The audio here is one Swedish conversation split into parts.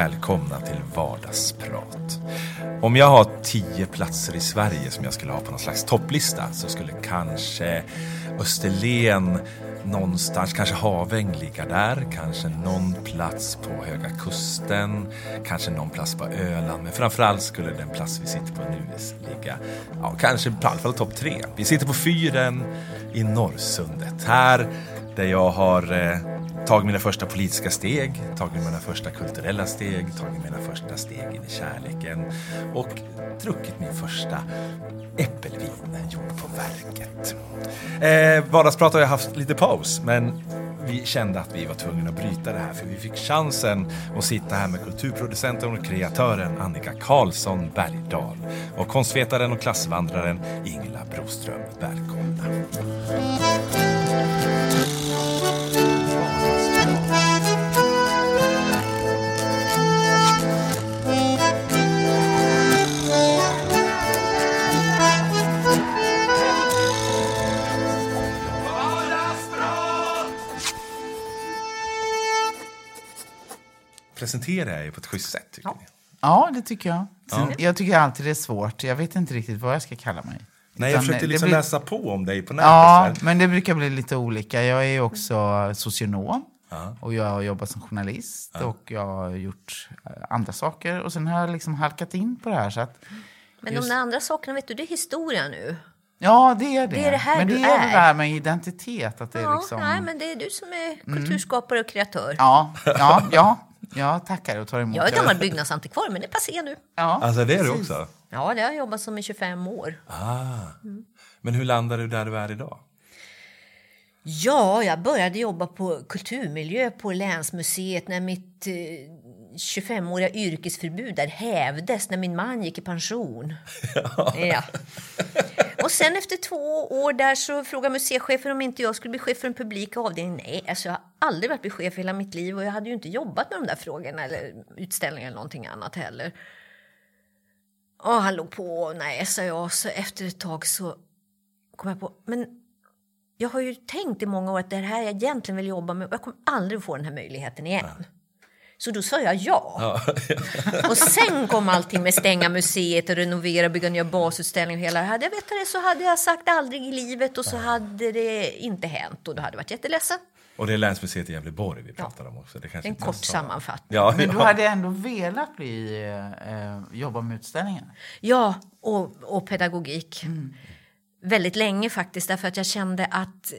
Välkomna till Vardagsprat. Om jag har tio platser i Sverige som jag skulle ha på någon slags topplista så skulle kanske Österlen någonstans, kanske Haväng ligga där, kanske någon plats på Höga Kusten, kanske någon plats på Öland, men framförallt skulle den plats vi sitter på nu ligga, ja, kanske på alla fall topp tre. Vi sitter på fyren i Norrsundet, här där jag har eh, tagit mina första politiska steg, tagit mina första kulturella steg, tagit mina första steg in i kärleken och druckit min första äppelvin gjord på verket. Eh, Vardagsprat har jag haft lite paus, men vi kände att vi var tvungna att bryta det här för vi fick chansen att sitta här med kulturproducenten och kreatören Annika Karlsson Bergdahl och konstvetaren och klassvandraren Ingela Broström. Välkomna! Presenterar jag er på ett schysst sätt, tycker Ja. ni? Ja, det tycker jag. Sen, Jag tycker alltid det är svårt. Jag vet inte riktigt vad jag ska kalla mig. Nej, jag försökte det liksom blir- läsa på om dig på nätet. Ja, här. men det brukar bli lite olika. Jag är ju också socionom. Och jag har jobbat som journalist och jag har gjort eh, andra saker. Och sen har jag liksom halkat in på det här. Så att, Men de där andra sakerna, vet du, det är historia nu. ja, det är det. Det är det här men det du är är. det där med identitet. Att det är Ja, liksom... nej, men det är du som är kulturskapare och kreatör. Ja, ja, ja. Jag tackar och tar emot. Jag är gammal byggnadsantikvarie, men det är passé nu. Ja, Alltså det är du också? Ja, det har jag jobbat som i 25 år. Men hur landar du där du är idag? Ja, jag började jobba på kulturmiljö på Länsmuseet när mitt eh, 25-åriga yrkesförbud där hävdes när min man gick i pension. Ja. Och sen efter två år där så frågade museichefen om inte jag skulle bli chef för en publik avdelning. Nej, alltså jag har aldrig varit chef hela mitt liv och jag hade ju inte jobbat med de där frågorna eller utställningar eller någonting annat heller. Och han låg på, nej, sa jag. Så efter ett tag så kom jag på, men jag har ju tänkt i många år att det är det här jag egentligen vill jobba med och jag kommer aldrig få den här möjligheten igen. Så då sa jag ja. och sen kom allting med stänga museet och renovera, bygga nya basutställningar och hela det här. Hade jag vetat det så hade jag sagt aldrig i livet och så hade det inte hänt och då hade jag varit jätteledsen. Och det är Länsmuseet i Gävleborg vi pratar om också. Det kanske En kort sa. sammanfattning. Ja, Men du ja. hade ändå velat bli, eh, jobba med utställningar? Ja, och, och pedagogik. Väldigt länge faktiskt, därför att jag kände att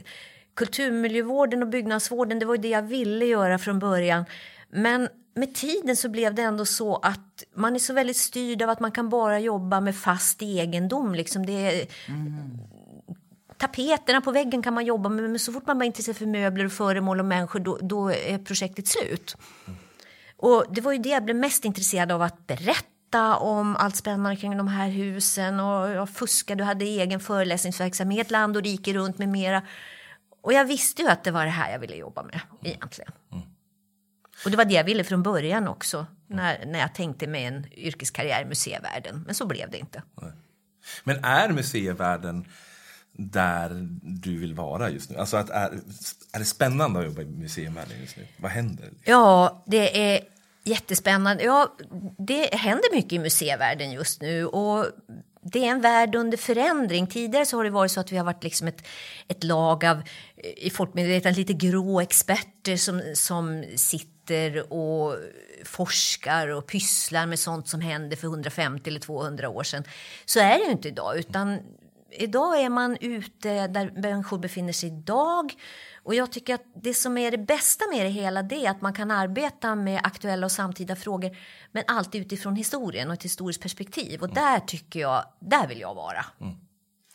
kulturmiljövården och byggnadsvården, det var ju det jag ville göra från början. Men med tiden så blev det ändå så att man är så väldigt styrd av att man kan bara jobba med fast egendom. Liksom det mm. Tapeterna på väggen kan man jobba med, men så fort man blir intresserad för möbler, och föremål och människor, då, då är projektet slut. Och det var ju det jag blev mest intresserad av att berätta om allt spännande kring de här husen och jag fuskade och hade egen föreläsningsverksamhet land och rike runt med mera. Och jag visste ju att det var det här jag ville jobba med egentligen. Och det var det jag ville från början också när, när jag tänkte med en yrkeskarriär i museivärlden. Men så blev det inte. Men är museivärlden där du vill vara just nu? Alltså att är, är det spännande att jobba i museivärlden just nu? Vad händer? Ja, det är jättespännande. Ja, det händer mycket i museivärlden just nu och det är en värld under förändring. Tidigare så har det varit så att vi har varit liksom ett, ett lag av, i folkmedvetandet, lite grå experter som, som sitter och forskar och pysslar med sånt som hände för 150 eller 200 år sedan. Så är det ju inte idag, utan idag är man ute där människor befinner sig idag. Och jag tycker att det som är det bästa med det hela det är att man kan arbeta med aktuella och samtida frågor men alltid utifrån historien och ett historiskt perspektiv. Och där tycker jag, där vill jag vara.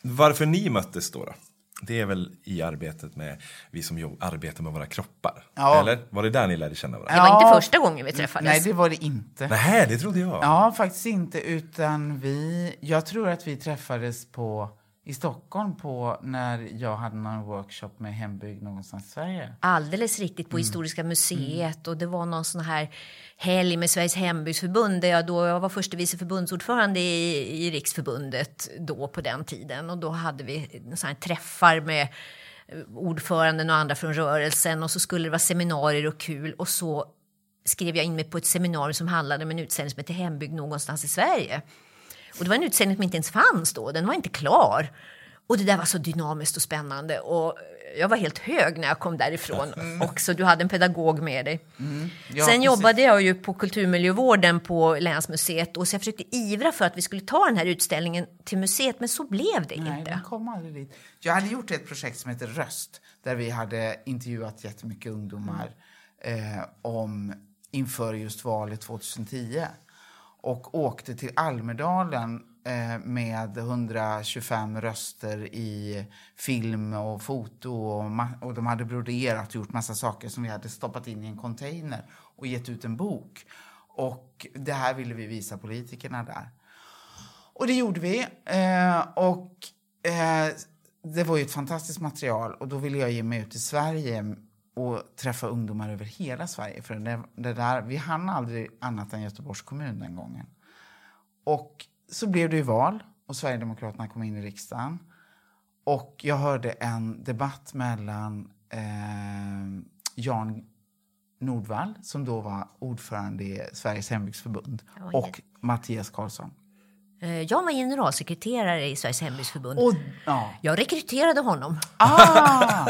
Varför ni möttes då? då? Det är väl i arbetet med vi som jobb, arbetar med våra kroppar? Ja. Eller? Var det där ni lärde känna varandra? Det var Ja. inte första gången vi träffades. Nej, det var det inte. Nej, det trodde jag. Ja, faktiskt inte. Utan vi, jag tror att vi träffades på, i Stockholm på när jag hade någon workshop med hembygd någonstans i Sverige. Alldeles riktigt på Historiska museet. Och det var någon sån här helg med Sveriges hembygdsförbund där jag då jag var förste vice förbundsordförande i, i Riksförbundet då på den tiden. Och då hade vi här träffar med eh, ordföranden och andra från rörelsen. Och så skulle det vara seminarier och kul. Och så skrev jag in mig på ett seminarium som handlade om en utställning som heter Hembygd någonstans i Sverige. Och det var en utställning som inte ens fanns då, den var inte klar. Och det där var så dynamiskt och spännande. Och jag var helt hög när jag kom därifrån mm. också. Du hade en pedagog med dig. Mm. Ja, Sen precis. jobbade jag ju på kulturmiljövården på Länsmuseet och så jag försökte ivra för att vi skulle ta den här utställningen till museet, men så blev det Nej, inte. Den kom aldrig dit. Jag hade gjort ett projekt som heter Röst där vi hade intervjuat jättemycket ungdomar eh, om inför just valet 2010 och åkte till Almedalen Eh, med 125 röster i film och foto och, och de hade broderat och gjort massa saker som vi hade stoppat in i en container och gett ut en bok. Och det här ville vi visa politikerna där. Och det gjorde vi. Eh, och eh, det var ju ett fantastiskt material och då ville jag ge mig ut i Sverige och träffa ungdomar över hela Sverige. För det, det där, vi hann aldrig annat än Göteborgs kommun den gången. Och så blev det ju val och Sverigedemokraterna kom in i riksdagen. Och jag hörde en debatt mellan eh, Jan Nordvall, som då var ordförande i Sveriges hembygdsförbund, och Mattias Karlsson. Eh, jag var generalsekreterare i Sveriges hembygdsförbund. Och, ja. Jag rekryterade honom. Ah!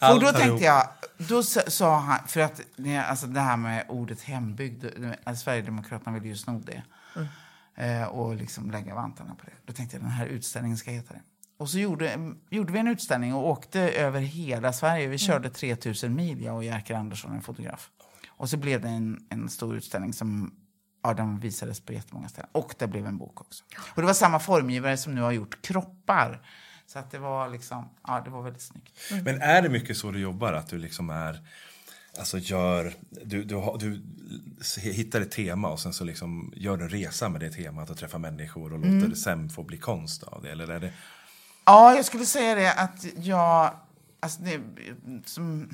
och då tänkte jag, då sa han, för att alltså det här med ordet hembygd, alltså Sverigedemokraterna vill ju sno det. Mm eh, och liksom lägga vantarna på det. Då tänkte jag den här utställningen ska heta det. Och så gjorde, gjorde vi en utställning och åkte över hela Sverige. Vi mm. körde 3000 mil, jag och Jerker Andersson, en fotograf. Och så blev det en, en stor utställning som ja, den visades på jättemånga ställen. Och det blev en bok också. Och det var samma formgivare som nu har gjort kroppar. Så att det var liksom, ja det var väldigt snyggt. Mm. Men är det mycket så du jobbar? Att du liksom är alltså gör, du, du, du hittar ett tema och sen så liksom gör du en resa med det temat och träffar människor och mm. låter det sen få bli konst av det? Eller är det... Ja, jag skulle säga det att jag, alltså det, som,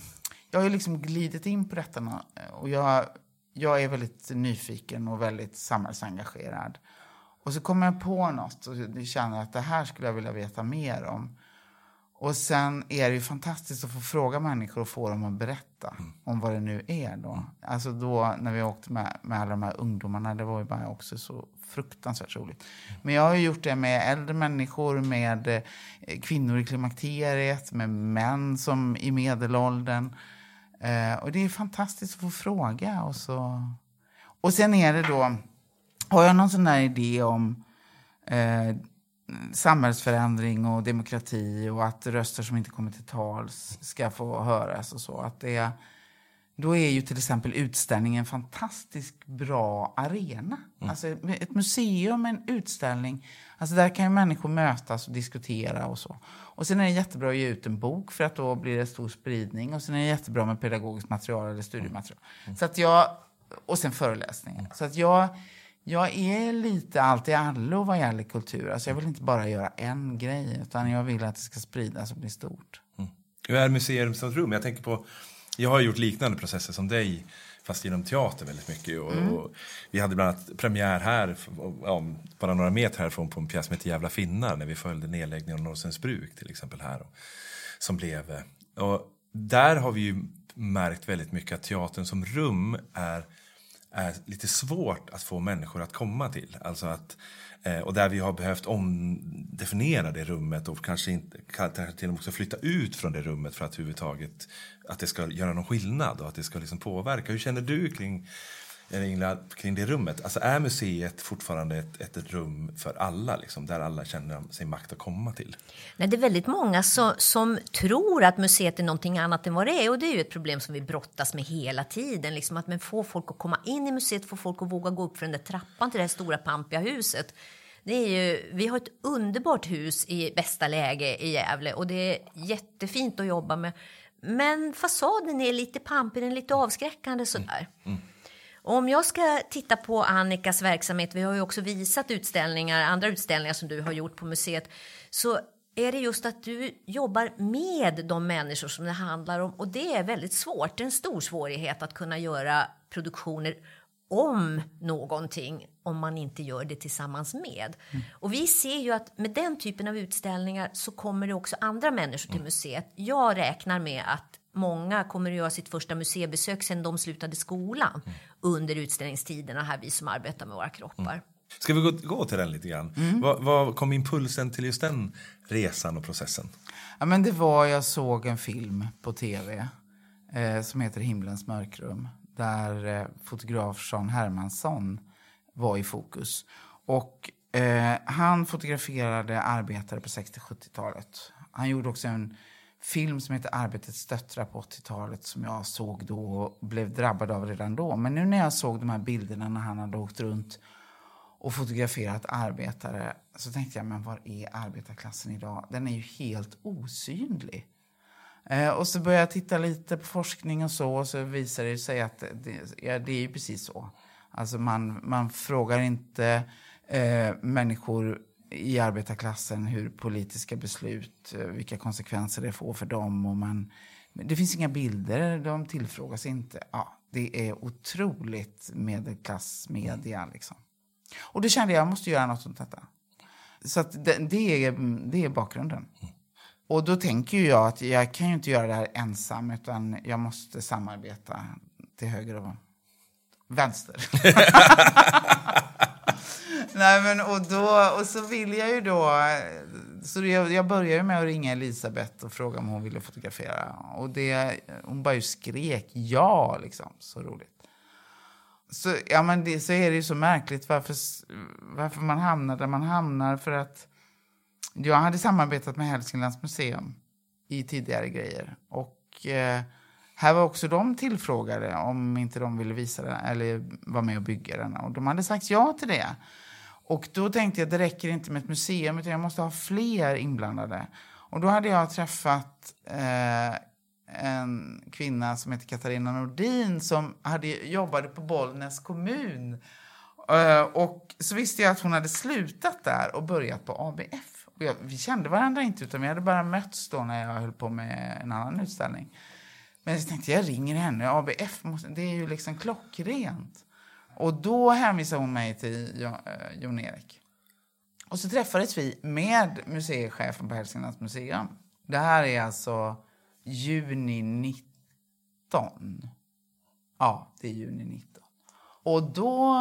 jag har ju liksom glidit in på detta och jag, jag är väldigt nyfiken och väldigt samhällsengagerad. Och så kommer jag på något och känner att det här skulle jag vilja veta mer om. Och sen är det ju fantastiskt att få fråga människor och få dem att berätta mm. om vad det nu är då. Alltså då när vi åkte med, med alla de här ungdomarna, det var ju bara också så fruktansvärt roligt. Men jag har gjort det med äldre människor, med eh, kvinnor i klimakteriet, med män som i medelåldern. Eh, och det är fantastiskt att få fråga. Och, så... och sen är det då, har jag någon sån där idé om eh, samhällsförändring och demokrati och att röster som inte kommer till tals ska få höras och så. Att det, då är ju till exempel utställningen en fantastiskt bra arena. Mm. Alltså ett museum, en utställning, alltså där kan ju människor mötas och diskutera och så. Och sen är det jättebra att ge ut en bok för att då blir det stor spridning och sen är det jättebra med pedagogiskt material eller studiematerial. Mm. Så att jag, och sen föreläsningar. Så att jag jag är lite allt i allo vad gäller kultur. Alltså jag vill inte bara göra en grej, utan jag vill att det ska spridas och bli stort. Mm. Hur är museum som rum? Jag tänker på, jag har gjort liknande processer som dig, fast genom teater väldigt mycket. Och, mm. och vi hade bland annat premiär här, ja, bara några meter härifrån, på en pjäs som heter Jävla finnar, när vi följde nedläggningen av Norrsunds bruk till exempel här. Och, som blev, och där har vi ju märkt väldigt mycket att teatern som rum är är lite svårt att få människor att komma till. Alltså att, eh, och där vi har behövt omdefiniera det rummet och kanske, inte, kanske till och med också flytta ut från det rummet för att överhuvudtaget att det ska göra någon skillnad och att det ska liksom påverka. Hur känner du kring Ingela, kring det rummet. Alltså är museet fortfarande ett, ett rum för alla, liksom, där alla känner sin makt att komma till? Nej, det är väldigt många som, som tror att museet är någonting annat än vad det är och det är ju ett problem som vi brottas med hela tiden. Liksom att får folk att komma in i museet, få folk att våga gå upp för den där trappan till det här stora pampiga huset. Det är ju, vi har ett underbart hus i bästa läge i Gävle och det är jättefint att jobba med. Men fasaden är lite pampig, den är lite avskräckande sådär. Mm. Mm. Om jag ska titta på Annikas verksamhet, vi har ju också visat utställningar, andra utställningar som du har gjort på museet, så är det just att du jobbar med de människor som det handlar om och det är väldigt svårt. Det är en stor svårighet att kunna göra produktioner om någonting om man inte gör det tillsammans med. Mm. Och vi ser ju att med den typen av utställningar så kommer det också andra människor till museet. Jag räknar med att många kommer att göra sitt första museibesök sen de slutade skolan Mm. under utställningstiderna här, vi som arbetar med våra kroppar. Ska vi gå, gå till den lite grann? Mm. Vad, vad kom impulsen till just den resan och processen? Ja, men det var, jag såg en film på tv eh, som heter Himlens mörkrum där eh, fotograf Sean Hermansson var i fokus. Och eh, han fotograferade arbetare på 60-70-talet. Han gjorde också en film som heter Arbetets döttrar på 80-talet som jag såg då och blev drabbad av redan då. Men nu när jag såg de här bilderna när han hade åkt runt och fotograferat arbetare så tänkte jag, men var är arbetarklassen idag? Den är ju helt osynlig. Eh, och så började jag titta lite på forskning och så och så visade det sig att det, ja, det är ju precis så. Alltså man, man frågar inte eh, människor i arbetarklassen hur politiska beslut, eh, vilka konsekvenser det får för dem. Och man, det finns inga bilder, de tillfrågas inte. Ja, det är otroligt medelklassmedia liksom. Och då kände jag jag måste göra något åt detta. Så det, det, är, det är bakgrunden. Och då tänker jag att jag kan ju inte göra det här ensam utan jag måste samarbeta till höger och vänster. Nej men och då, och så vill jag ju då, så jag, jag började med att ringa Elisabeth och fråga om hon ville fotografera. Och det, hon bara ju skrek ja liksom, så roligt. Så, ja, men det, så är det ju så märkligt varför, varför man hamnar där man hamnar. För att jag hade samarbetat med Hälsinglands museum i tidigare grejer. Och eh, här var också de tillfrågade om inte de ville visa den eller vara med och bygga den. Och de hade sagt ja till det. Och då tänkte jag att det räcker inte med ett museum utan jag måste ha fler inblandade. Och då hade jag träffat eh, en kvinna som heter Katarina Nordin som hade, jobbade på Bollnäs kommun. Eh, och så visste jag att hon hade slutat där och börjat på ABF. Och jag, vi kände varandra inte utan vi hade bara mötts då när jag höll på med en annan utställning. Men jag tänkte jag ringer henne, ABF, måste, det är ju liksom klockrent. Och då hänvisade hon mig till eh, Jon-Erik. Och så träffades vi med museichefen på Hälsinglands museum. Det här är alltså juni 19. Ja, det är juni 19. Och då,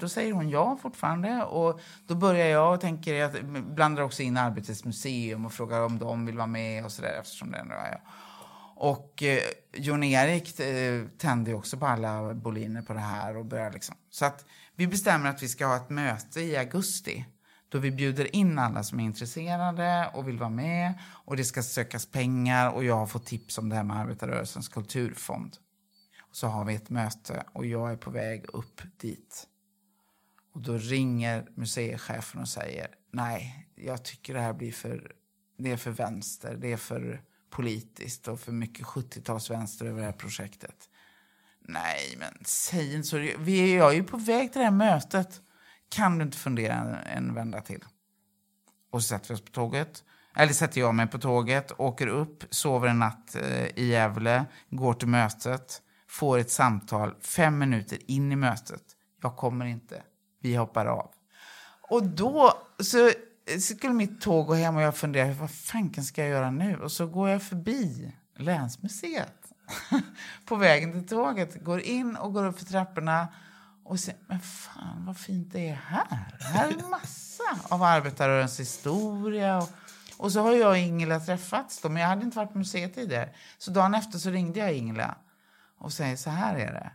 då säger hon ja fortfarande. Och då börjar jag och tänker, jag blandar också in Arbetets museum och frågar om de vill vara med och sådär eftersom det ändå är jag. Och eh, Jon-Erik eh, tände ju också på alla boliner på det här. Och började liksom. Så att vi bestämmer att vi ska ha ett möte i augusti då vi bjuder in alla som är intresserade och vill vara med. Och det ska sökas pengar och jag har fått tips om det här med Arbetarrörelsens kulturfond. Och så har vi ett möte och jag är på väg upp dit. Och då ringer museichefen och säger nej, jag tycker det här blir för, det är för vänster, det är för politiskt och för mycket 70-talsvänster över det här projektet. Nej, men säg inte så. Vi är, jag är ju på väg till det här mötet. Kan du inte fundera en, en vända till? Och så sätter vi oss på tåget. Eller sätter jag mig på tåget, åker upp, sover en natt eh, i Gävle, går till mötet, får ett samtal fem minuter in i mötet. Jag kommer inte. Vi hoppar av. Och då så, så skulle mitt tåg gå hem och jag funderar, vad fanken ska jag göra nu? Och så går jag förbi Länsmuseet på vägen till tåget, går in och går upp för trapporna och säger, men fan vad fint det är här. Här är massa av arbetarrörelsens historia. Och, och så har jag och Ingela träffats då, men jag hade inte varit på museet tidigare. Så dagen efter så ringde jag Ingela och säger, så här är det.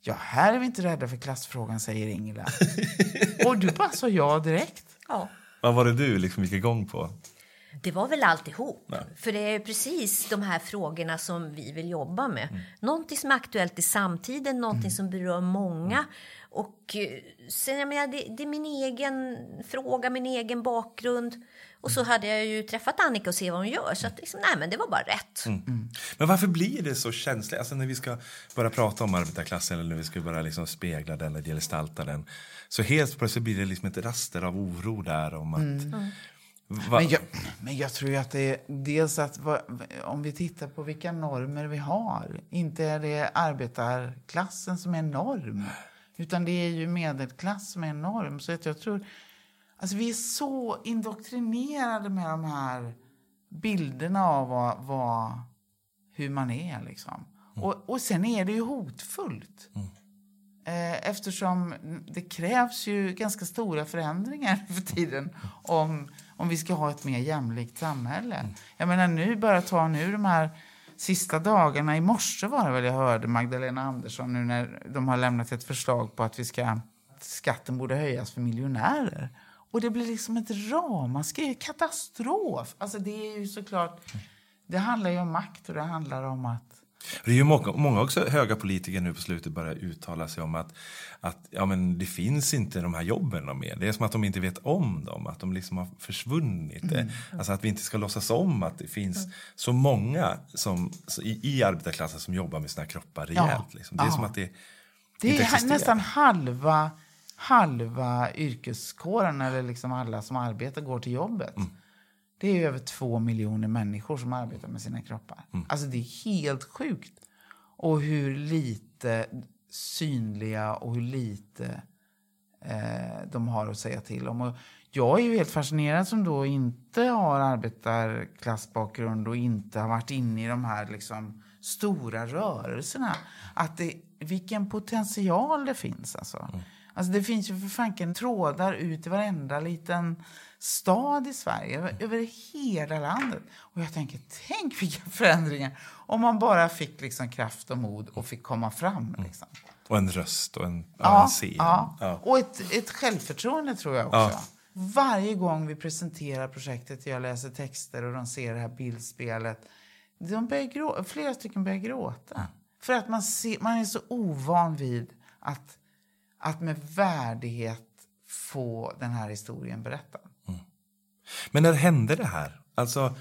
Ja, här är vi inte rädda för klassfrågan, säger Ingela. och du bara sa ja direkt. Ja. Vad var det du liksom gick igång på? Det var väl alltihop. För det är precis de här frågorna som vi vill jobba med. Mm. Någonting som är aktuellt i samtiden, någonting som berör många. Mm. Och eh, sen, jag menar, det, det är min egen fråga, min egen bakgrund. Och så hade jag ju träffat Annika och se vad hon gör. Så att liksom, nej, men det var bara rätt. Mm. Men varför blir det så känsligt? Alltså när vi ska börja prata om arbetarklassen eller när vi ska börja liksom spegla den eller gestalta den. Så helt plötsligt blir det liksom ett raster av oro där om att... Va- Men jag, men jag tror ju att det är dels att va- om vi tittar på vilka normer vi har. Inte är det arbetarklassen som är norm. Utan det är ju medelklass som är norm. Så att jag tror... Alltså vi är så indoktrinerade med de här bilderna av vad, vad, hur man är. Liksom. Och, och sen är det ju hotfullt. Eh, eftersom det krävs ju ganska stora förändringar för tiden om, om vi ska ha ett mer jämlikt samhälle. Jag menar nu, bara ta nu de här sista dagarna, i morse var det väl jag hörde Magdalena Andersson nu när de har lämnat ett förslag på att vi ska, skatten borde höjas för miljonärer. Och det blir liksom ett ramaskri, katastrof. Alltså det är ju såklart, det handlar ju om makt och det handlar om att det är ju många, många också höga politiker nu på slutet börjar uttala sig om att, att ja, men det finns inte de här jobben mer. Det är som att de inte vet om dem, att de liksom har försvunnit. Mm. Alltså att vi inte ska låtsas om att det finns mm. så många som, i, i arbetarklassen som jobbar med sina kroppar rejält. Ja. Liksom. Det är ja. som att det Det är nästan halva, halva yrkeskåren, eller liksom alla som arbetar, går till jobbet. Mm. Det är över två miljoner människor som arbetar med sina kroppar. Mm. Alltså det är helt sjukt. Och hur lite synliga och hur lite eh, de har att säga till om. Och jag är ju helt fascinerad som då inte har arbetarklassbakgrund och inte har varit inne i de här liksom stora rörelserna. Att det, vilken potential det finns alltså. Mm. Alltså det finns ju för fanken trådar ut i varenda liten stad i Sverige, över hela landet. Och jag tänker, tänk vilka förändringar om man bara fick liksom kraft och mod och fick komma fram. Mm. Liksom. Och en röst och en, ja, en scen. Ja. ja. Och ett, ett självförtroende tror jag också. Ja. Varje gång vi presenterar projektet, jag läser texter och de ser det här bildspelet, de börjar grå, flera stycken börjar gråta. Mm. För att man, ser, man är så ovan vid att, att med värdighet få den här historien berättad. Men när hände det här? Alltså,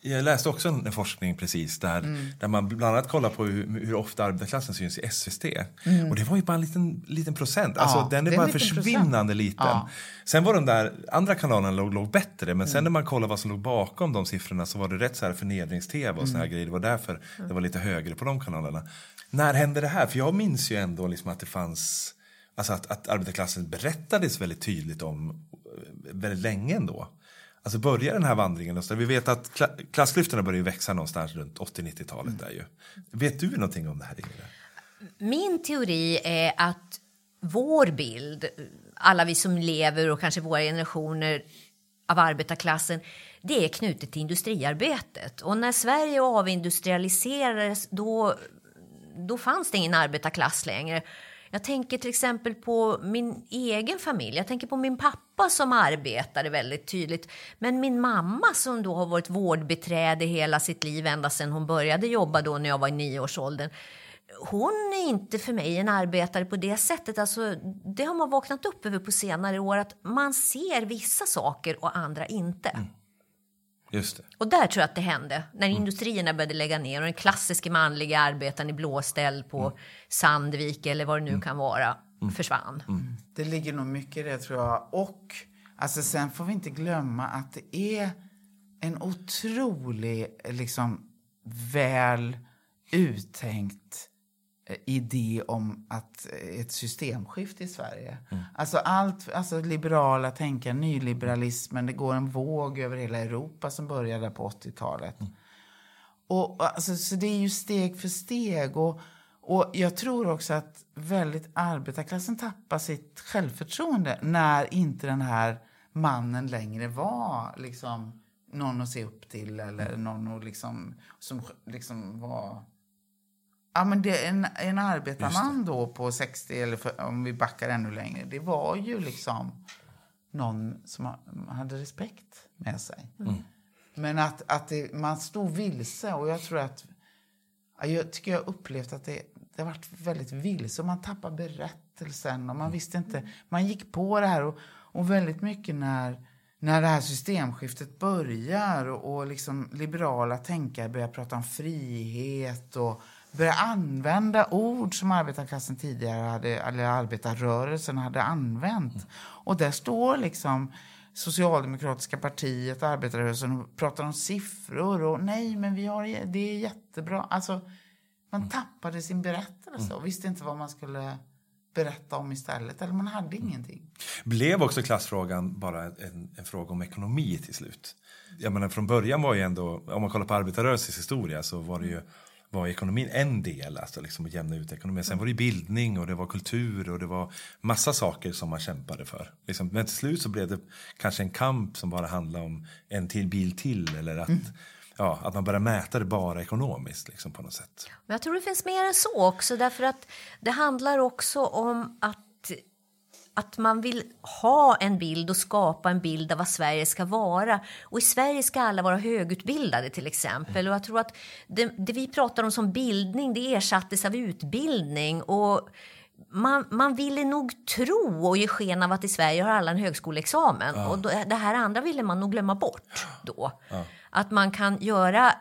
jag läste också en forskning precis där, mm. där man bland annat kollar på hur, hur, ofta arbetarklassen syns i SVT. Mm. Och det var ju bara en liten, liten procent. Alltså, ja, den är bara försvinnande procent. liten. Ja. Sen var de där andra kanalerna låg, låg bättre, men mm. sen när man kollar vad som låg bakom de siffrorna så var det rätt så här förnedrings-tv och såna här mm. grejer. Det var därför det var lite högre på de kanalerna. När hände det här? För jag minns ju ändå liksom att det fanns Alltså att, att arbetarklassen berättades väldigt tydligt om eh, väldigt länge ändå. Alltså börjar den här vandringen, vi vet att klassklyftorna börjar växa någonstans runt 80-90-talet. Mm. Där ju. Vet du någonting om det här Ingrid? Min teori är att vår bild, alla vi som lever och kanske våra generationer av arbetarklassen, det är knutet till industriarbetet. Och när Sverige avindustrialiserades då, då fanns det ingen arbetarklass längre. Jag tänker till exempel på min egen familj. Jag tänker på min pappa som arbetade väldigt tydligt. Men min mamma som då har varit vårdbiträde hela sitt liv ända sedan hon började jobba då när jag var i nioårsåldern. Hon är inte för mig en arbetare på det sättet. Alltså, det har man vaknat upp över på senare år att man ser vissa saker och andra inte. Mm. Just det. Och där tror jag att det hände. När mm. industrierna började lägga ner och den klassiska manliga arbetaren i blåställ på mm. Sandvik eller vad det nu mm. kan vara mm. försvann. Mm. Det ligger nog mycket i det tror jag. Och alltså, sen får vi inte glömma att det är en otrolig, liksom väl uttänkt Eh, idé om att eh, ett systemskifte i Sverige. Mm. Alltså allt, alltså liberala tänkare, nyliberalismen, det går en våg över hela Europa som började på 80-talet. Mm. Och, alltså, så det är ju steg för steg. Och, och jag tror också att väldigt arbetarklassen tappar sitt självförtroende när inte den här mannen längre var liksom någon att se upp till eller någon att liksom, som liksom var Ja, men det, en, en arbetarman då på 60, eller för, om vi backar ännu längre, det var ju liksom någon som hade respekt med sig. Mm. Men att, att det, man stod vilse och jag tror att... Jag tycker jag upplevt att det, det har varit väldigt vilse och man tappade berättelsen och man visste inte... Man gick på det här och, och väldigt mycket när, när det här systemskiftet börjar och, och liksom liberala tänkare börjar prata om frihet och börja använda ord som arbetarklassen tidigare hade, eller arbetarrörelsen hade använt. Mm. Och där står liksom Socialdemokratiska partiet, arbetarrörelsen och pratar om siffror och nej, men vi har, det är jättebra. Alltså, man mm. tappade sin berättelse och visste inte vad man skulle berätta om istället. Eller man hade ingenting. Blev också klassfrågan bara en, en fråga om ekonomi till slut? Jag menar, från början var ju ändå, om man kollar på arbetarrörelsens historia så var det ju var ekonomin en del, alltså liksom att jämna ut ekonomin. Sen var det bildning och det var kultur och det var massa saker som man kämpade för. Liksom, men till slut så blev det kanske en kamp som bara handlade om en till bil till eller att, mm. ja, att man började mäta det bara ekonomiskt liksom, på något sätt. Men jag tror det finns mer än så också därför att det handlar också om att att man vill ha en bild och skapa en bild av vad Sverige ska vara. Och i Sverige ska alla vara högutbildade till exempel. Och jag tror att det, det vi pratar om som bildning, det ersattes av utbildning. Och man, man ville nog tro och ge sken av att i Sverige har alla en högskoleexamen. Ja. Och då, det här andra ville man nog glömma bort då. Ja. Att man kan göra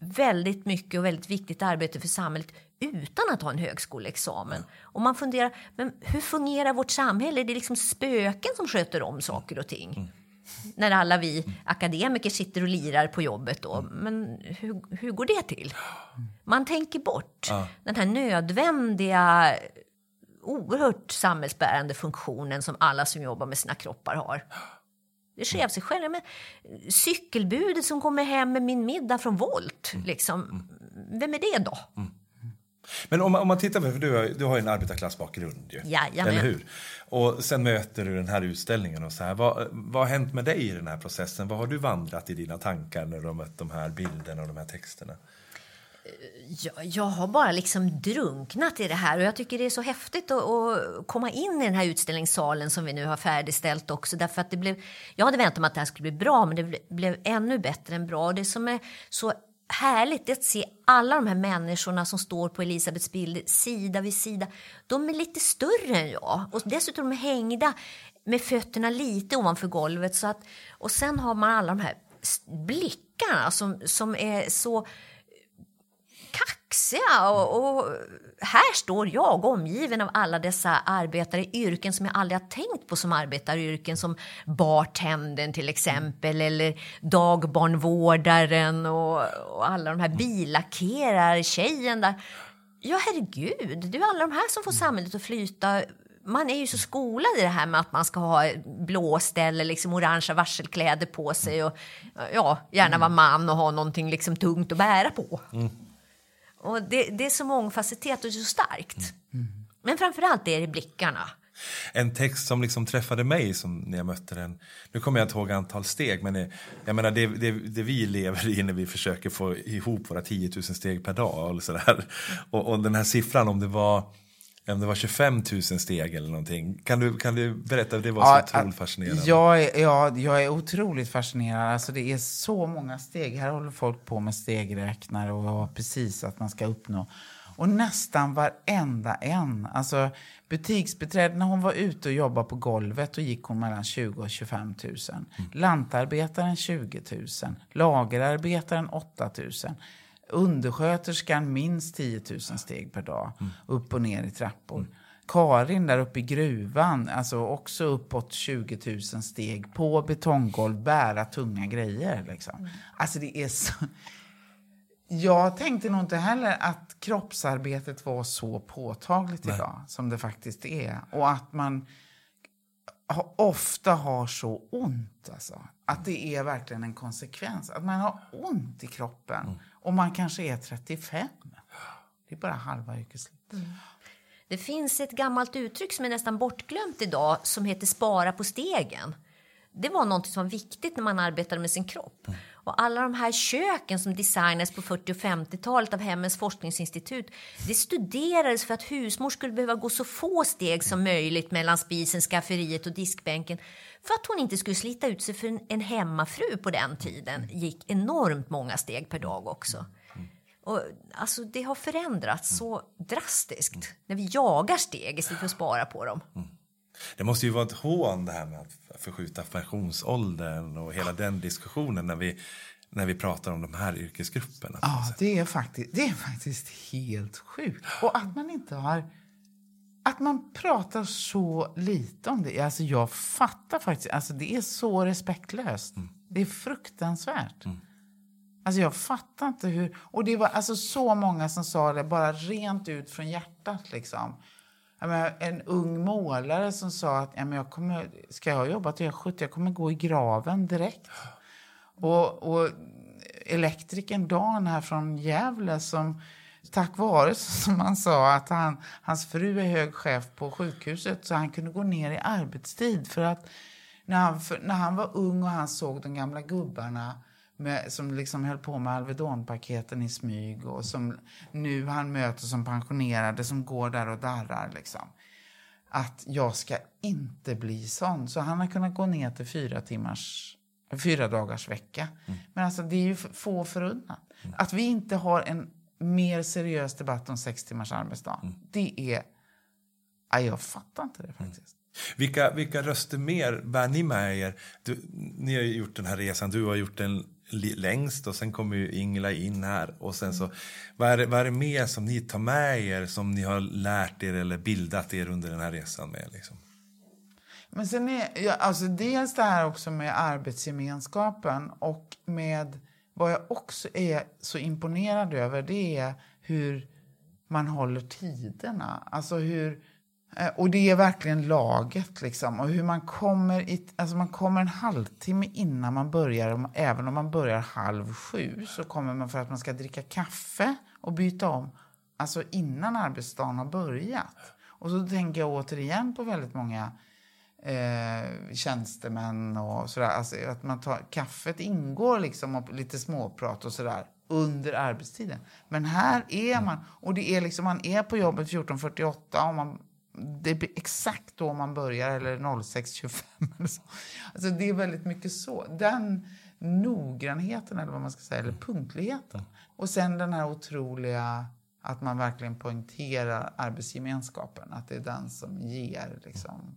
väldigt mycket och väldigt viktigt arbete för samhället utan att ha en högskoleexamen. Och man funderar, men hur fungerar vårt samhälle? Är det liksom spöken som sköter om saker och ting? Mm. När alla vi akademiker sitter och lirar på jobbet då. Men hur, hur går det till? Man tänker bort ja. den här nödvändiga oerhört samhällsbärande funktionen som alla som jobbar med sina kroppar har. Det sker av sig själv. Men cykelbudet som kommer hem med min middag från Volt, mm. liksom, mm. vem är det då? Mm. Men om, om man tittar på, för du har, du har en arbetarklassbakgrund ju. Jajamän. Eller hur? Och sen möter du den här utställningen och så här. Vad, vad har hänt med dig i den här processen? Vad har du vandrat i dina tankar när du har mött de här bilderna och de här texterna? Jag, jag har bara liksom drunknat i det här och jag tycker det är så häftigt att, att, komma in i den här utställningssalen som vi nu har färdigställt också därför att det blev, jag hade väntat mig att det här skulle bli bra men det blev ännu bättre än bra och det som är så härligt att se alla de här människorna som står på Elisabeths bild sida vid sida. De är lite större än jag och dessutom är de hängda med fötterna lite ovanför golvet. Så att, och sen har man alla de här blickarna som, som är så kaxiga. Och, och, här står jag omgiven av alla dessa arbetare i yrken som jag aldrig har tänkt på som arbetaryrken som bartendern till exempel eller dagbarnvårdaren och, och alla de här billackerar-tjejen där. Ja, herregud, det är alla de här som får samhället att flyta man är ju så skolad i det här med att man ska ha blåst eller liksom orangea varselkläder på sig och ja, gärna vara man och ha någonting liksom tungt att bära på. Mm. Och det, det är så mångfacetterat och så starkt. Mm. Men framförallt är det blickarna. En text som liksom träffade mig som när jag mötte den. Nu kommer jag inte ihåg antal steg, men jag menar det, det, det, vi lever i när vi försöker få ihop våra 10 000 steg per dag. Och, så där. Och, och den här siffran, om det var om det var 25 000 steg eller någonting. Kan du, kan du berätta? Det var så ja, otroligt fascinerande. Jag är, ja, jag är otroligt fascinerad. Alltså, det är så många steg. Här håller folk på med stegräknare och precis att man ska uppnå. Och nästan varenda en. Alltså, butiksbiträdet, när hon var ute och jobbade på golvet då gick hon mellan 20 och 25 000. Mm. Lantarbetaren 20 000. Lagerarbetaren 8 000 undersköterskan minst 10 000 steg per dag, mm. upp och ner i trappor. Mm. Karin där uppe i gruvan, alltså också uppåt 20 000 steg på betonggolv, bära tunga grejer. Liksom. Mm. Alltså det är så... Jag tänkte nog inte heller att kroppsarbetet var så påtagligt Nej. idag som det faktiskt är. Och att man ofta har så ont. Alltså. Att det är verkligen en konsekvens. Att man har ont i kroppen. Mm. Och man kanske är 35. Det är bara halva yrkeslivet. Mm. Det finns ett gammalt uttryck som är nästan bortglömt idag som heter spara på stegen. Det var något som var viktigt när man arbetade med sin kropp. Mm. Och alla de här köken som designades på 40 och 50-talet av Hemmens forskningsinstitut, det studerades för att husmor skulle behöva gå så få steg som möjligt mellan spisen, skafferiet och diskbänken för att hon inte skulle slita ut sig för en, hemmafru på den tiden gick enormt många steg per dag också. Och, alltså, det har förändrats så drastiskt när vi jagar steg istället för att spara på dem. Det måste ju vara ett hån det här med att förskjuta pensionsåldern och hela den diskussionen när vi, när vi pratar om de här yrkesgrupperna. Ja, det är, faktiskt, det är faktiskt helt sjukt. Och att man inte har... Att man pratar så lite om det. Alltså jag fattar faktiskt. Alltså det är så respektlöst. Mm. Det är fruktansvärt. Mm. Alltså jag fattar inte hur... Och det var alltså så många som sa det bara rent ut från hjärtat. Liksom menar, en ung målare som sa att ja, men jag kommer, ska jag jobba till jag är 70, jag kommer gå i graven direkt. Och, och elektrikern Dan här från Gävle som tack vare, som han sa, att han, hans fru är hög chef på sjukhuset så han kunde gå ner i arbetstid. För att när han, för, när han var ung och han såg de gamla gubbarna med, som liksom höll på med Alvedonpaketen i smyg och som nu han möter som pensionerade som går där och darrar. Liksom. Att jag ska inte bli sån. Så han har kunnat gå ner till fyra timmars fyra dagars vecka. Mm. Men alltså det är ju få förunnat. Mm. Att vi inte har en mer seriös debatt om sex timmars arbetsdag. Mm. Det är... Ja, jag fattar inte det faktiskt. Mm. Vilka, vilka röster mer bär ni med er? Du, ni har gjort den här resan, du har gjort den längst och sen kommer ju Ingela in här. Och sen så, vad, är det, vad är det mer som ni tar med er som ni har lärt er eller bildat er under den här resan med? Liksom? Men sen är, ja, alltså dels det här också med arbetsgemenskapen och med vad jag också är så imponerad över det är hur man håller tiderna. Alltså hur, eh, och det är verkligen laget liksom. Och hur man kommer, i, alltså man kommer en halvtimme innan man börjar. Även om man börjar halv sju så kommer man för att man ska dricka kaffe och byta om. Alltså innan arbetsdagen har börjat. Och så tänker jag återigen på väldigt många eh, tjänstemän och sådär. Alltså att man tar, kaffet ingår liksom och lite småprat och sådär under arbetstiden. Men här är man, och det är liksom, man är på jobbet 14.48 och man det är exakt då man börjar, eller 06.25. Alltså det är väldigt mycket så. Den noggrannheten, eller vad man ska säga, eller punktligheten. Och sen den här otroliga, att man verkligen poängterar arbetsgemenskapen. Att det är den som ger liksom,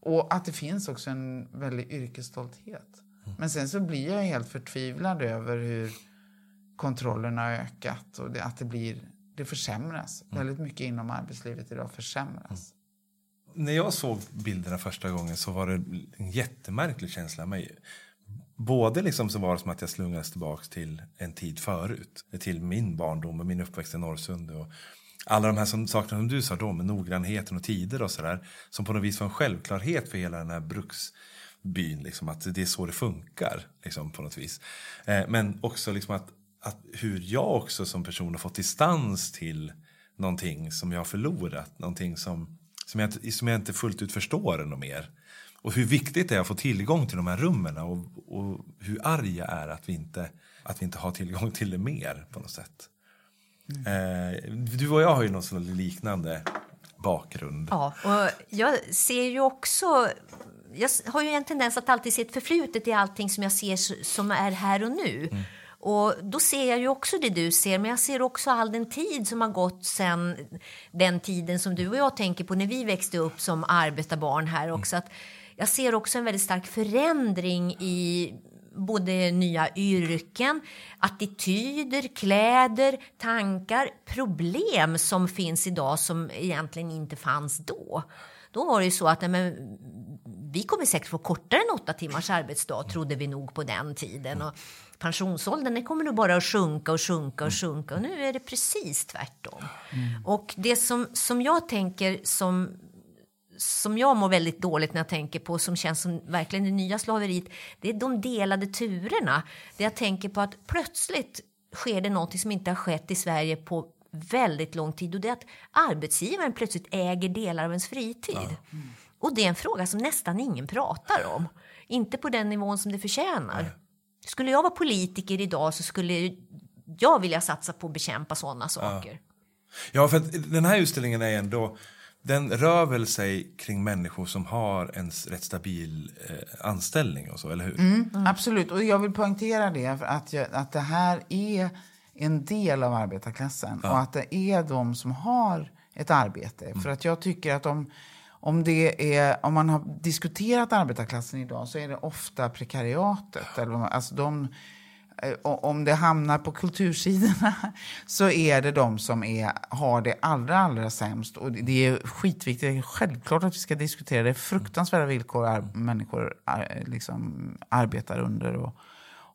och att det finns också en väldig yrkesstolthet. Mm. Men sen så blir jag helt förtvivlad över hur kontrollen har ökat och det, att det blir det försämras. Mm. Väldigt mycket inom arbetslivet idag försämras. Mm. När jag såg bilderna första gången så var det en jättemärklig känsla. Mig. Både liksom så var det som att jag slungades tillbaka till en tid förut. Till min barndom och min uppväxt i Norrsund. Och alla de här som, sakerna som du sa då med noggrannheten och tider och sådär. Som på något vis var en självklarhet för hela den här bruksbyn. Liksom, att det är så det funkar liksom, på något vis. Eh, men också liksom att, att hur jag också som person har fått distans till någonting som jag har förlorat. Någonting som, som, jag, som jag inte fullt ut förstår ännu mer. Och hur viktigt det är att få tillgång till de här rummen och, och hur arg jag är att vi, inte, att vi inte har tillgång till det mer på något sätt. Mm. du och jag har ju någon sån liknande bakgrund. Ja, och jag ser ju också... Jag har ju en tendens att alltid se ett förflutet i allting som jag ser som är här och nu. Mm. Och då ser jag ju också det du ser, men jag ser också all den tid som har gått sen den tiden som du och jag tänker på när vi växte upp som arbetarbarn här också. Mm. Att jag ser också en väldigt stark förändring i både nya yrken, attityder, kläder, tankar, problem som finns idag som egentligen inte fanns då. Då var det ju så att nej, men, vi kommer säkert få kortare än åtta timmars arbetsdag, trodde vi nog på den tiden. Och pensionsåldern kommer nog bara att sjunka och sjunka och sjunka. Och nu är det precis tvärtom. Mm. Och det som, som jag tänker som som jag mår väldigt dåligt när jag tänker på, som känns som verkligen det nya slaveriet, det är de delade turerna. Det jag tänker på att plötsligt sker det något som inte har skett i Sverige på väldigt lång tid och det är att arbetsgivaren plötsligt äger delar av ens fritid. Ja. Mm. Och det är en fråga som nästan ingen pratar om. Inte på den nivån som det förtjänar. Nej. Skulle jag vara politiker idag så skulle jag vilja satsa på att bekämpa sådana saker. Ja, ja för den här utställningen är ändå den rör väl sig kring människor som har en rätt stabil eh, anställning och så, eller hur? Mm, mm. Absolut, och jag vill poängtera det, att, jag, att det här är en del av arbetarklassen ja. och att det är de som har ett arbete. Mm. För att jag tycker att om, om, det är, om man har diskuterat arbetarklassen idag så är det ofta prekariatet. Eller, alltså de, Eh, om det hamnar på kultursidorna så är det de som är, har det allra, allra sämst. Och det är skitviktigt. Självklart att vi ska diskutera det. Fruktansvärda villkor ar människor ar liksom arbetar under. Och,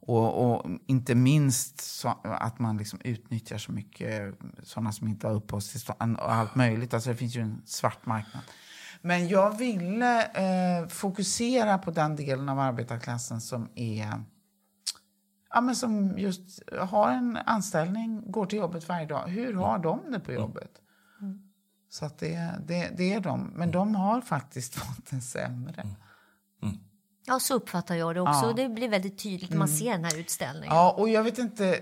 Och, och inte minst så, att man liksom utnyttjar så mycket sådana som inte har uppehållstillstånd och allt möjligt. Alltså det finns ju en svart marknad. Men jag ville eh, fokusera på den delen av arbetarklassen som är ja, men som just har en anställning, går till jobbet varje dag. Hur har de det på jobbet? Mm. Så att det, det, det är de. Men de har faktiskt fått en sämre. Mm. Mm. Ja, så uppfattar jag det också. Ja. Det blir väldigt tydligt när man mm. ser den här utställningen. Ja, och jag vet inte.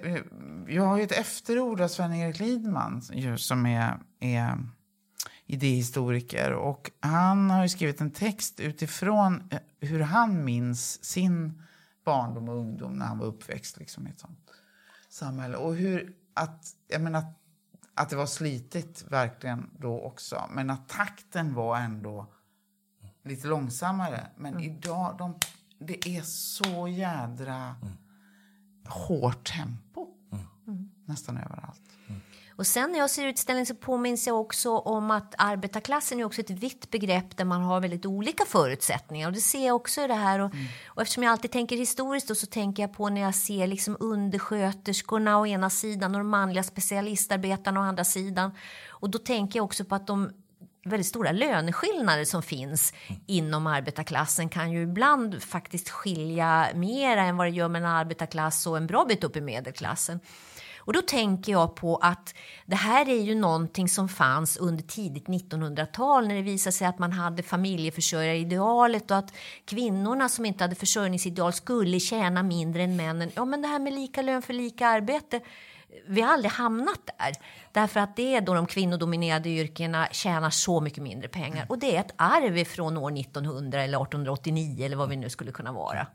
Jag har ju ett efterord av Sven-Erik Lidman som är, är idéhistoriker. Och han har skrivit en text utifrån eh, hur han minns sin barndom och ungdom när han var uppväxt liksom, i ett sånt samhälle. Och hur att, jag menar, att det var slitigt verkligen då också. Men att takten var ändå lite långsammare. Men mm. idag, de, det är så jädra mm. hårt tempo. Mm. Nästan överallt. Och sen när jag ser utställningen så påminns jag också om att arbetarklassen är också ett vitt begrepp där man har väldigt olika förutsättningar. Och det ser jag också i det här. Och, mm. och eftersom jag alltid tänker historiskt då, så tänker jag på när jag ser liksom undersköterskorna å ena sidan och de manliga specialistarbetarna å andra sidan. Och då tänker jag också på att de väldigt stora löneskillnader som finns mm. inom arbetarklassen kan ju ibland faktiskt skilja mer än vad det gör med en arbetarklass och en bra bit upp i medelklassen. Och då tänker jag på att det här är ju någonting som fanns under tidigt 1900-tal när det visade sig att man hade familjeförsörjaridealet och att kvinnorna som inte hade försörjningsideal skulle tjäna mindre än männen. Ja, men det här med lika lön för lika arbete vi har aldrig hamnat där. Därför att det är då de kvinnodominerade yrkena tjänar så mycket mindre pengar. Och det är ett arv från år 1900 eller 1889 eller vad vi nu skulle kunna vara.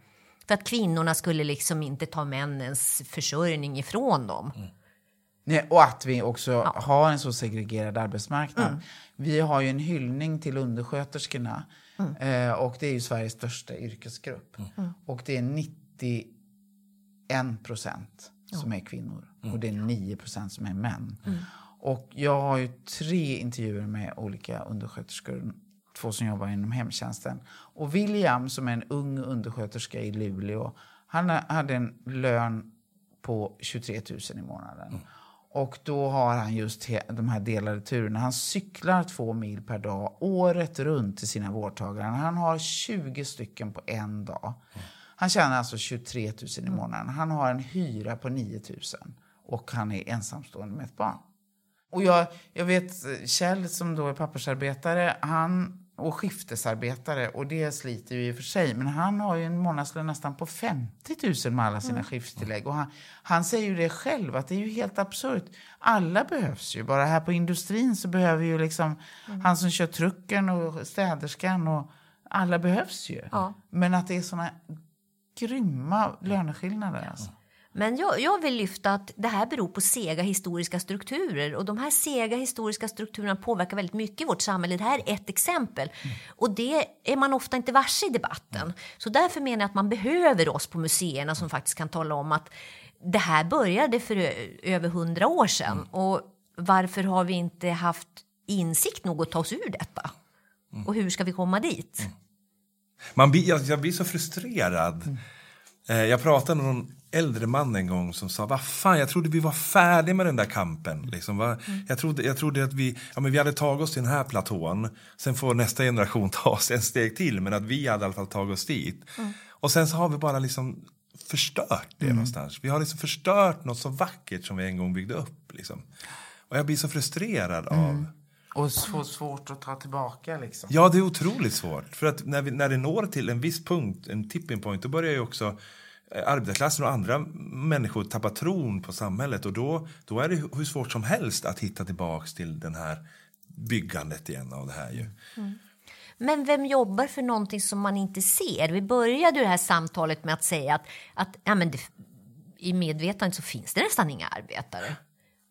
För att kvinnorna skulle liksom inte ta männens försörjning ifrån dem. Mm. Nej, och att vi också ja. har en så segregerad arbetsmarknad. Mm. Vi har ju en hyllning till undersköterskorna. Mm. Eh, och det är ju Sveriges största yrkesgrupp. Mm. Och det är 91 procent som är kvinnor. Mm. Och det är 9 procent som är män. Mm. Och jag har ju tre intervjuer med olika undersköterskor två som jobbar inom hemtjänsten. Och William, som är en ung undersköterska i Luleå, han hade en lön på 23 000 i månaden. Mm. Och då har han just de här delade turerna. Han cyklar två mil per dag året runt till sina vårdtagare. Han har 20 stycken på en dag. Mm. Han tjänar alltså 23 000 i månaden. Han har en hyra på 9 000 och han är ensamstående med ett barn. Och jag, jag vet Kjell som då är pappersarbetare, han och skiftesarbetare. Och det sliter ju i och för sig. Men han har ju en månadslön nästan på 50 000 med alla sina mm. skifttillägg. Och han, han säger ju det själv, att det är ju helt absurt. Alla behövs ju. Bara här på industrin så behöver ju liksom mm. han som kör trucken och städerskan och alla behövs ju. Ja. Men att det är såna grymma löneskillnader. Alltså. Men jag, jag, vill lyfta att det här beror på sega historiska strukturer och de här sega historiska strukturerna påverkar väldigt mycket i vårt samhälle. Det här är ett exempel mm. och det är man ofta inte varse i debatten. Så därför menar jag att man behöver oss på museerna som faktiskt kan tala om att det här började för över hundra år sedan mm. och varför har vi inte haft insikt nog att ta oss ur detta? Mm. Och hur ska vi komma dit? Mm. Man blir, jag, jag blir så frustrerad. Mm. Eh, jag pratade med någon äldre man en gång som sa, vad fan, jag trodde vi var färdiga med den där kampen. Liksom, va? Mm. Jag, trodde, jag trodde att vi, ja, men vi hade tagit oss till den här platån, sen får nästa generation ta oss en steg till, men att vi hade i alla fall tagit oss dit. Mm. Och sen så har vi bara liksom förstört det mm. någonstans. Vi har liksom förstört något så vackert som vi en gång byggde upp. Liksom. Och jag blir så frustrerad mm. av och så svårt att ta tillbaka liksom. Ja, det är otroligt svårt. För att när, vi, när det når till en viss punkt, en tipping point, då börjar ju också arbetarklassen och andra människor tappar tron på samhället och då, då är det hur svårt som helst att hitta tillbaks till den här byggandet igen av det här ju. Mm. Men vem jobbar för någonting som man inte ser? Vi började det här samtalet med att säga att, att ja, men det, i medvetandet så finns det nästan inga arbetare.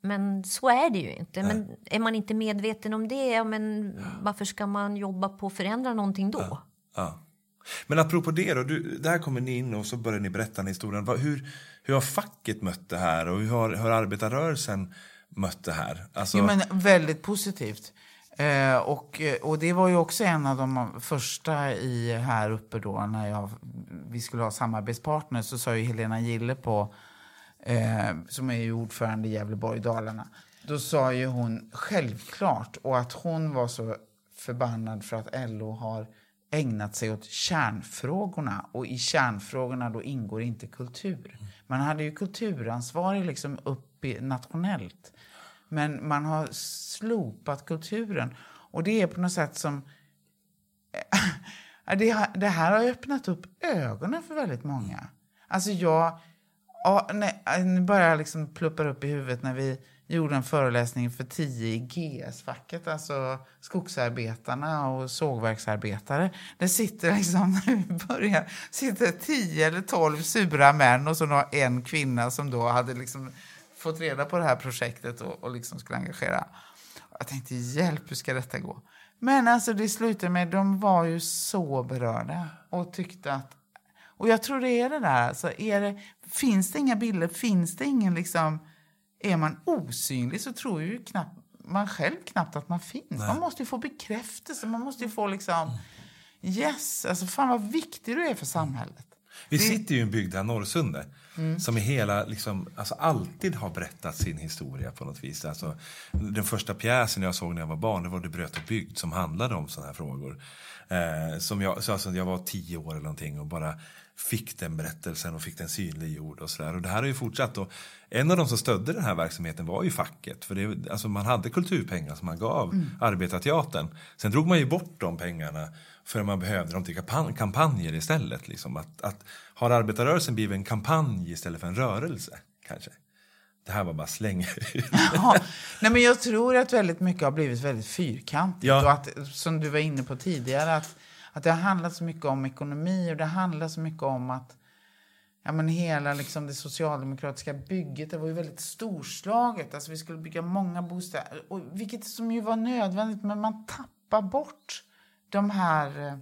Men så är det ju inte. Men är man inte medveten om det, ja, men varför ska man jobba på att förändra någonting då? Ja. Men apropå det då, du, där kommer ni in och så börjar ni berätta den historien. Hur, hur har facket mött det här och hur har, hur har arbetarrörelsen mött det här? Alltså... Jo, men väldigt positivt. Eh, och, eh, och det var ju också en av de första i här uppe då när jag, vi skulle ha samarbetspartner så sa ju Helena Gille på, eh, som är ju ordförande i Gävleborg Dalarna, då sa ju hon självklart och att hon var så förbannad för att LO har ägnat sig åt kärnfrågorna och i kärnfrågorna då ingår inte kultur. Man hade ju kulturansvarig liksom upp i, nationellt. Men man har slopat kulturen. Och det är på något sätt som... det, det här har öppnat upp ögonen för väldigt många. Alltså jag... Ja, nej, nu börjar jag liksom pluppa upp i huvudet när vi gjorde en föreläsning för tio i GS-facket, alltså skogsarbetarna och sågverksarbetare. Det sitter liksom, när börjar, sitter tio eller tolv sura män och så en kvinna som då hade liksom fått reda på det här projektet och, och liksom skulle engagera. Jag tänkte, hjälp, hur ska detta gå? Men alltså det slutade med, de var ju så berörda och tyckte att och jag tror det är det där, alltså, är det, finns det inga bilder, finns det ingen liksom, är man osynlig så tror ju knappt, man själv knappt att man finns. Nej. Man måste ju få bekräftelse, man måste ju få liksom, yes, alltså fan vad viktig du är för samhället. Vi sitter ju i en bygd här, Norrsunde, mm. som i hela, liksom, alltså alltid har berättat sin historia på något vis. Alltså, den första pjäsen jag såg när jag var barn, det var Det bröt och bygd, som handlade om sådana här frågor. Eh, som jag, så alltså, jag var tio år eller någonting och bara fick den berättelsen och fick den synliggjord och sådär. Och det här har ju fortsatt. Och en av de som stödde den här verksamheten var ju facket. För det, alltså man hade kulturpengar som man gav mm. Arbetarteatern. Sen drog man ju bort de pengarna för man behövde dem till kampanjer istället. Liksom. Att, att, har arbetarrörelsen blivit en kampanj istället för en rörelse? Kanske. Det här var bara släng. ja, nej men jag tror att väldigt mycket har blivit väldigt fyrkantigt. Ja. Och att, som du var inne på tidigare, att, att det har handlat så mycket om ekonomi och det handlar så mycket om att ja, men hela liksom, det socialdemokratiska bygget det var ju väldigt storslaget. Alltså, vi skulle bygga många bostäder, och, vilket som ju var nödvändigt, men man tappar bort de här... Eh,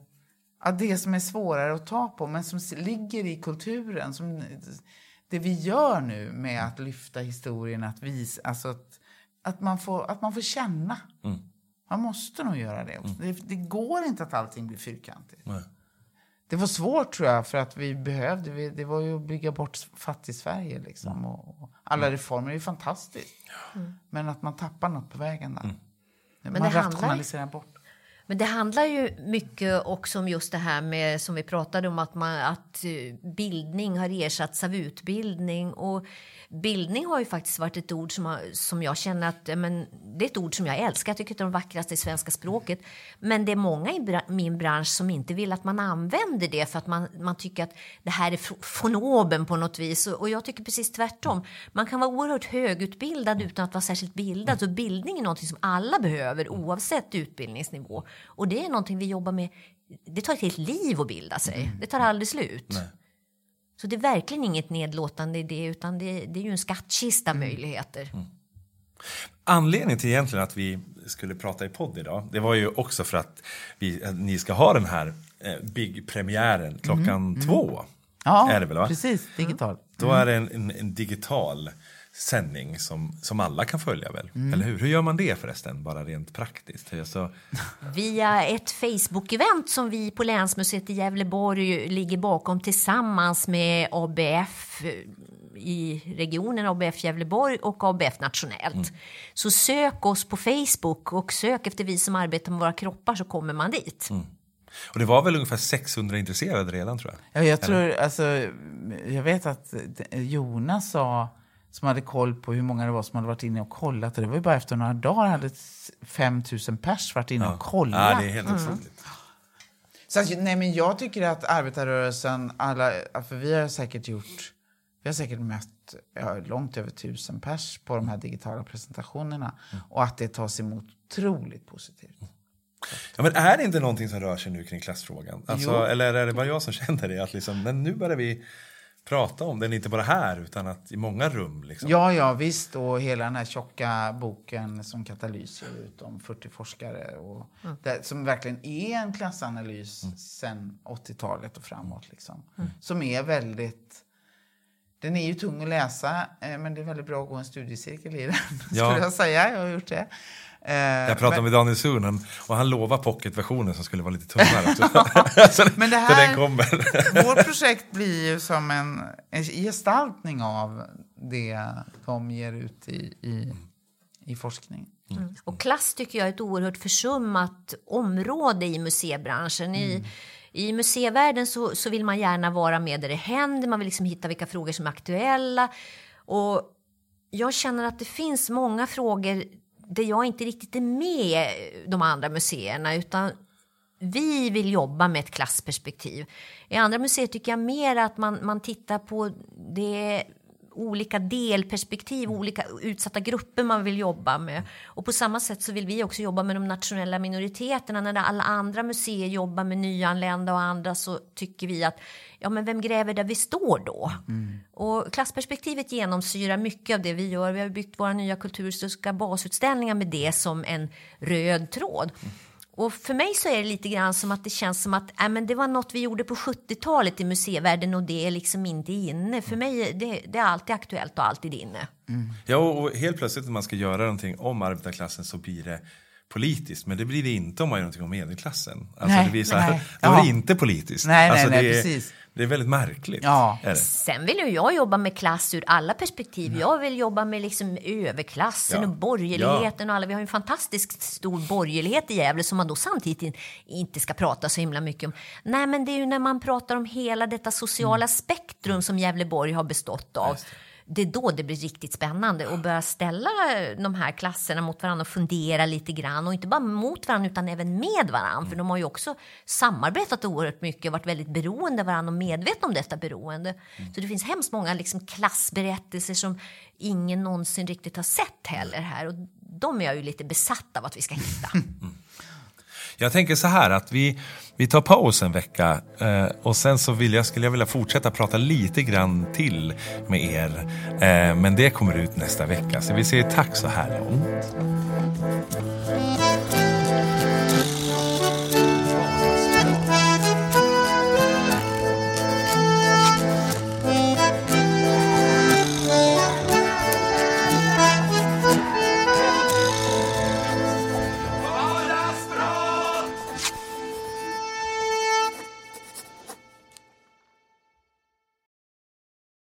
ja, det som är svårare att ta på, men som ligger i kulturen. Som, det vi gör nu med att lyfta historien, att visa... Alltså att, att, man, får, att man får känna. Mm. Man måste nog göra det. Mm. det. det. går inte att allting blir fyrkantigt. Nej. Det var svårt tror jag, för att vi behövde, det var ju att bygga bort fattig-Sverige. Liksom, mm. och, och, alla reformer är fantastiskt. Mm. Men att man tappar något på vägen där. Mm. Man Men rationaliserar handlar... bort. Men det handlar ju mycket också om just det här med som vi pratade om att, man, att eh, bildning har ersatts av utbildning. Och bildning har ju faktiskt varit ett ord som, har, som jag känner att men, det är ett ord som jag älskar. Jag tycker det är de vackraste i svenska språket. Men det är många i min bransch som inte vill att man använder det för att man, man tycker att det här är fonoben på något vis. Och, och jag tycker precis tvärtom. Man kan vara oerhört högutbildad utan att vara särskilt bildad. Så bildning är något som alla behöver oavsett utbildningsnivå. Och det är någonting vi jobbar med. Det tar ett helt liv att bilda sig. Det tar aldrig slut. Nej. Så det är verkligen inget nedlåtande i det, utan det, det är ju en skattkista mm. möjligheter. Mm. Anledningen till egentligen att vi skulle prata i podd idag, det var ju också för att vi, ni ska ha den här eh, Big-premiären klockan mm. två. Ja, är det väl, va? precis. Digital. Då är det en, en, en digital sändning som, som alla kan följa väl? Mm. Eller hur? Hur gör man det förresten, bara rent praktiskt? Så... Via ett Facebook-event som vi på Länsmuseet i Gävleborg ligger bakom tillsammans med ABF eh, i regionen, ABF Gävleborg och ABF nationellt. Mm. Så sök oss på Facebook och sök efter vi som arbetar med våra kroppar så kommer man dit. Mm. Och det var väl ungefär 600 intresserade redan tror jag? Ja, jag tror, alltså, jag vet att Jonas sa som hade koll på hur många det var som hade varit inne och kollat. Och det var ju bara efter några dagar hade 5 000 pers varit inne och kollat. Ja, det är helt mm. Så nej, men jag tycker att arbetarrörelsen, alla, för vi har säkert gjort, vi har säkert mött ja, långt över tusen pers på de här digitala presentationerna. Mm. Och att det tas emot otroligt positivt. Ja, men är det inte någonting som rör sig nu kring klassfrågan? Alltså, eller är det bara jag som känner det? Att liksom, men nu börjar vi prata om den, inte bara här utan att i många rum. Liksom. Ja, ja visst. Och hela den här tjocka boken som Katalys ger ut om 40 forskare. Och mm. det, som verkligen är en klassanalys mm. sen 80-talet och framåt. Liksom. Mm. Som är väldigt... Den är ju tung att läsa, eh, men det är väldigt bra att gå en studiecirkel i den. Ja. skulle jag säga. Jag har gjort det. Eh, Jag pratade men- med Daniel Suhonen och han lovade pocketversionen som skulle vara lite tunnare. så, Men det här- den kommer. Vårt projekt blir ju som en, en gestaltning av det de ger ut i, i, i forskning. Och klass tycker jag är ett oerhört försummat område i museibranschen. I, I museivärlden så, så vill man gärna vara med där det händer, man vill liksom hitta vilka frågor som är aktuella. Och jag känner att det finns många frågor där jag inte riktigt är med de andra museerna utan vi vill jobba med ett klassperspektiv. I andra museer tycker jag mer att man, man tittar på det olika delperspektiv, olika utsatta grupper man vill jobba med. Och på samma sätt så vill vi också jobba med de nationella minoriteterna. När alla andra museer jobbar med nyanlända och andra så tycker vi att ja, men vem gräver där vi står då? Och klassperspektivet genomsyrar mycket av det vi gör. Vi har byggt våra nya kulturhistoriska basutställningar med det som en röd tråd. Och för mig så är det lite grann som att det känns som att äh, men det var något vi gjorde på 70-talet i museivärlden och det är liksom inte inne. För mig det, det är alltid aktuellt och alltid inne. Ja, och helt plötsligt när man ska göra någonting om arbetarklassen så blir det politiskt. Men det blir det inte om man gör någonting om medelklassen. Alltså Nej, det blir så här, nej. då är det inte politiskt. Nej, nej, alltså nej, det, är, precis. Det är väldigt märkligt. Ja. Är det? Sen vill ju jag jobba med klass ur alla perspektiv. Jag vill jobba med liksom överklassen Ja. och borgerligheten och alla. Vi har ju en fantastiskt stor borgerlighet i Gävle som man då samtidigt in, inte ska prata så himla mycket om. Nej, men det är ju när man pratar om hela detta sociala spektrum som Gävleborg har bestått av. Det är då det blir riktigt spännande att börja ställa de här klasserna mot varandra och fundera lite grann. Och inte bara mot varandra utan även med varandra. För de har ju också samarbetat oerhört mycket och varit väldigt beroende av varandra och medvetna om detta beroende. Så det finns hemskt många liksom klassberättelser som ingen någonsin riktigt har sett heller här. Och de är jag ju lite besatt av att vi ska hitta. Jag tänker så här att vi, vi tar paus en vecka eh, och sen så vill jag, skulle jag vilja fortsätta prata lite grann till med er. Eh, men det kommer ut nästa vecka. Så vi säger tack så här långt.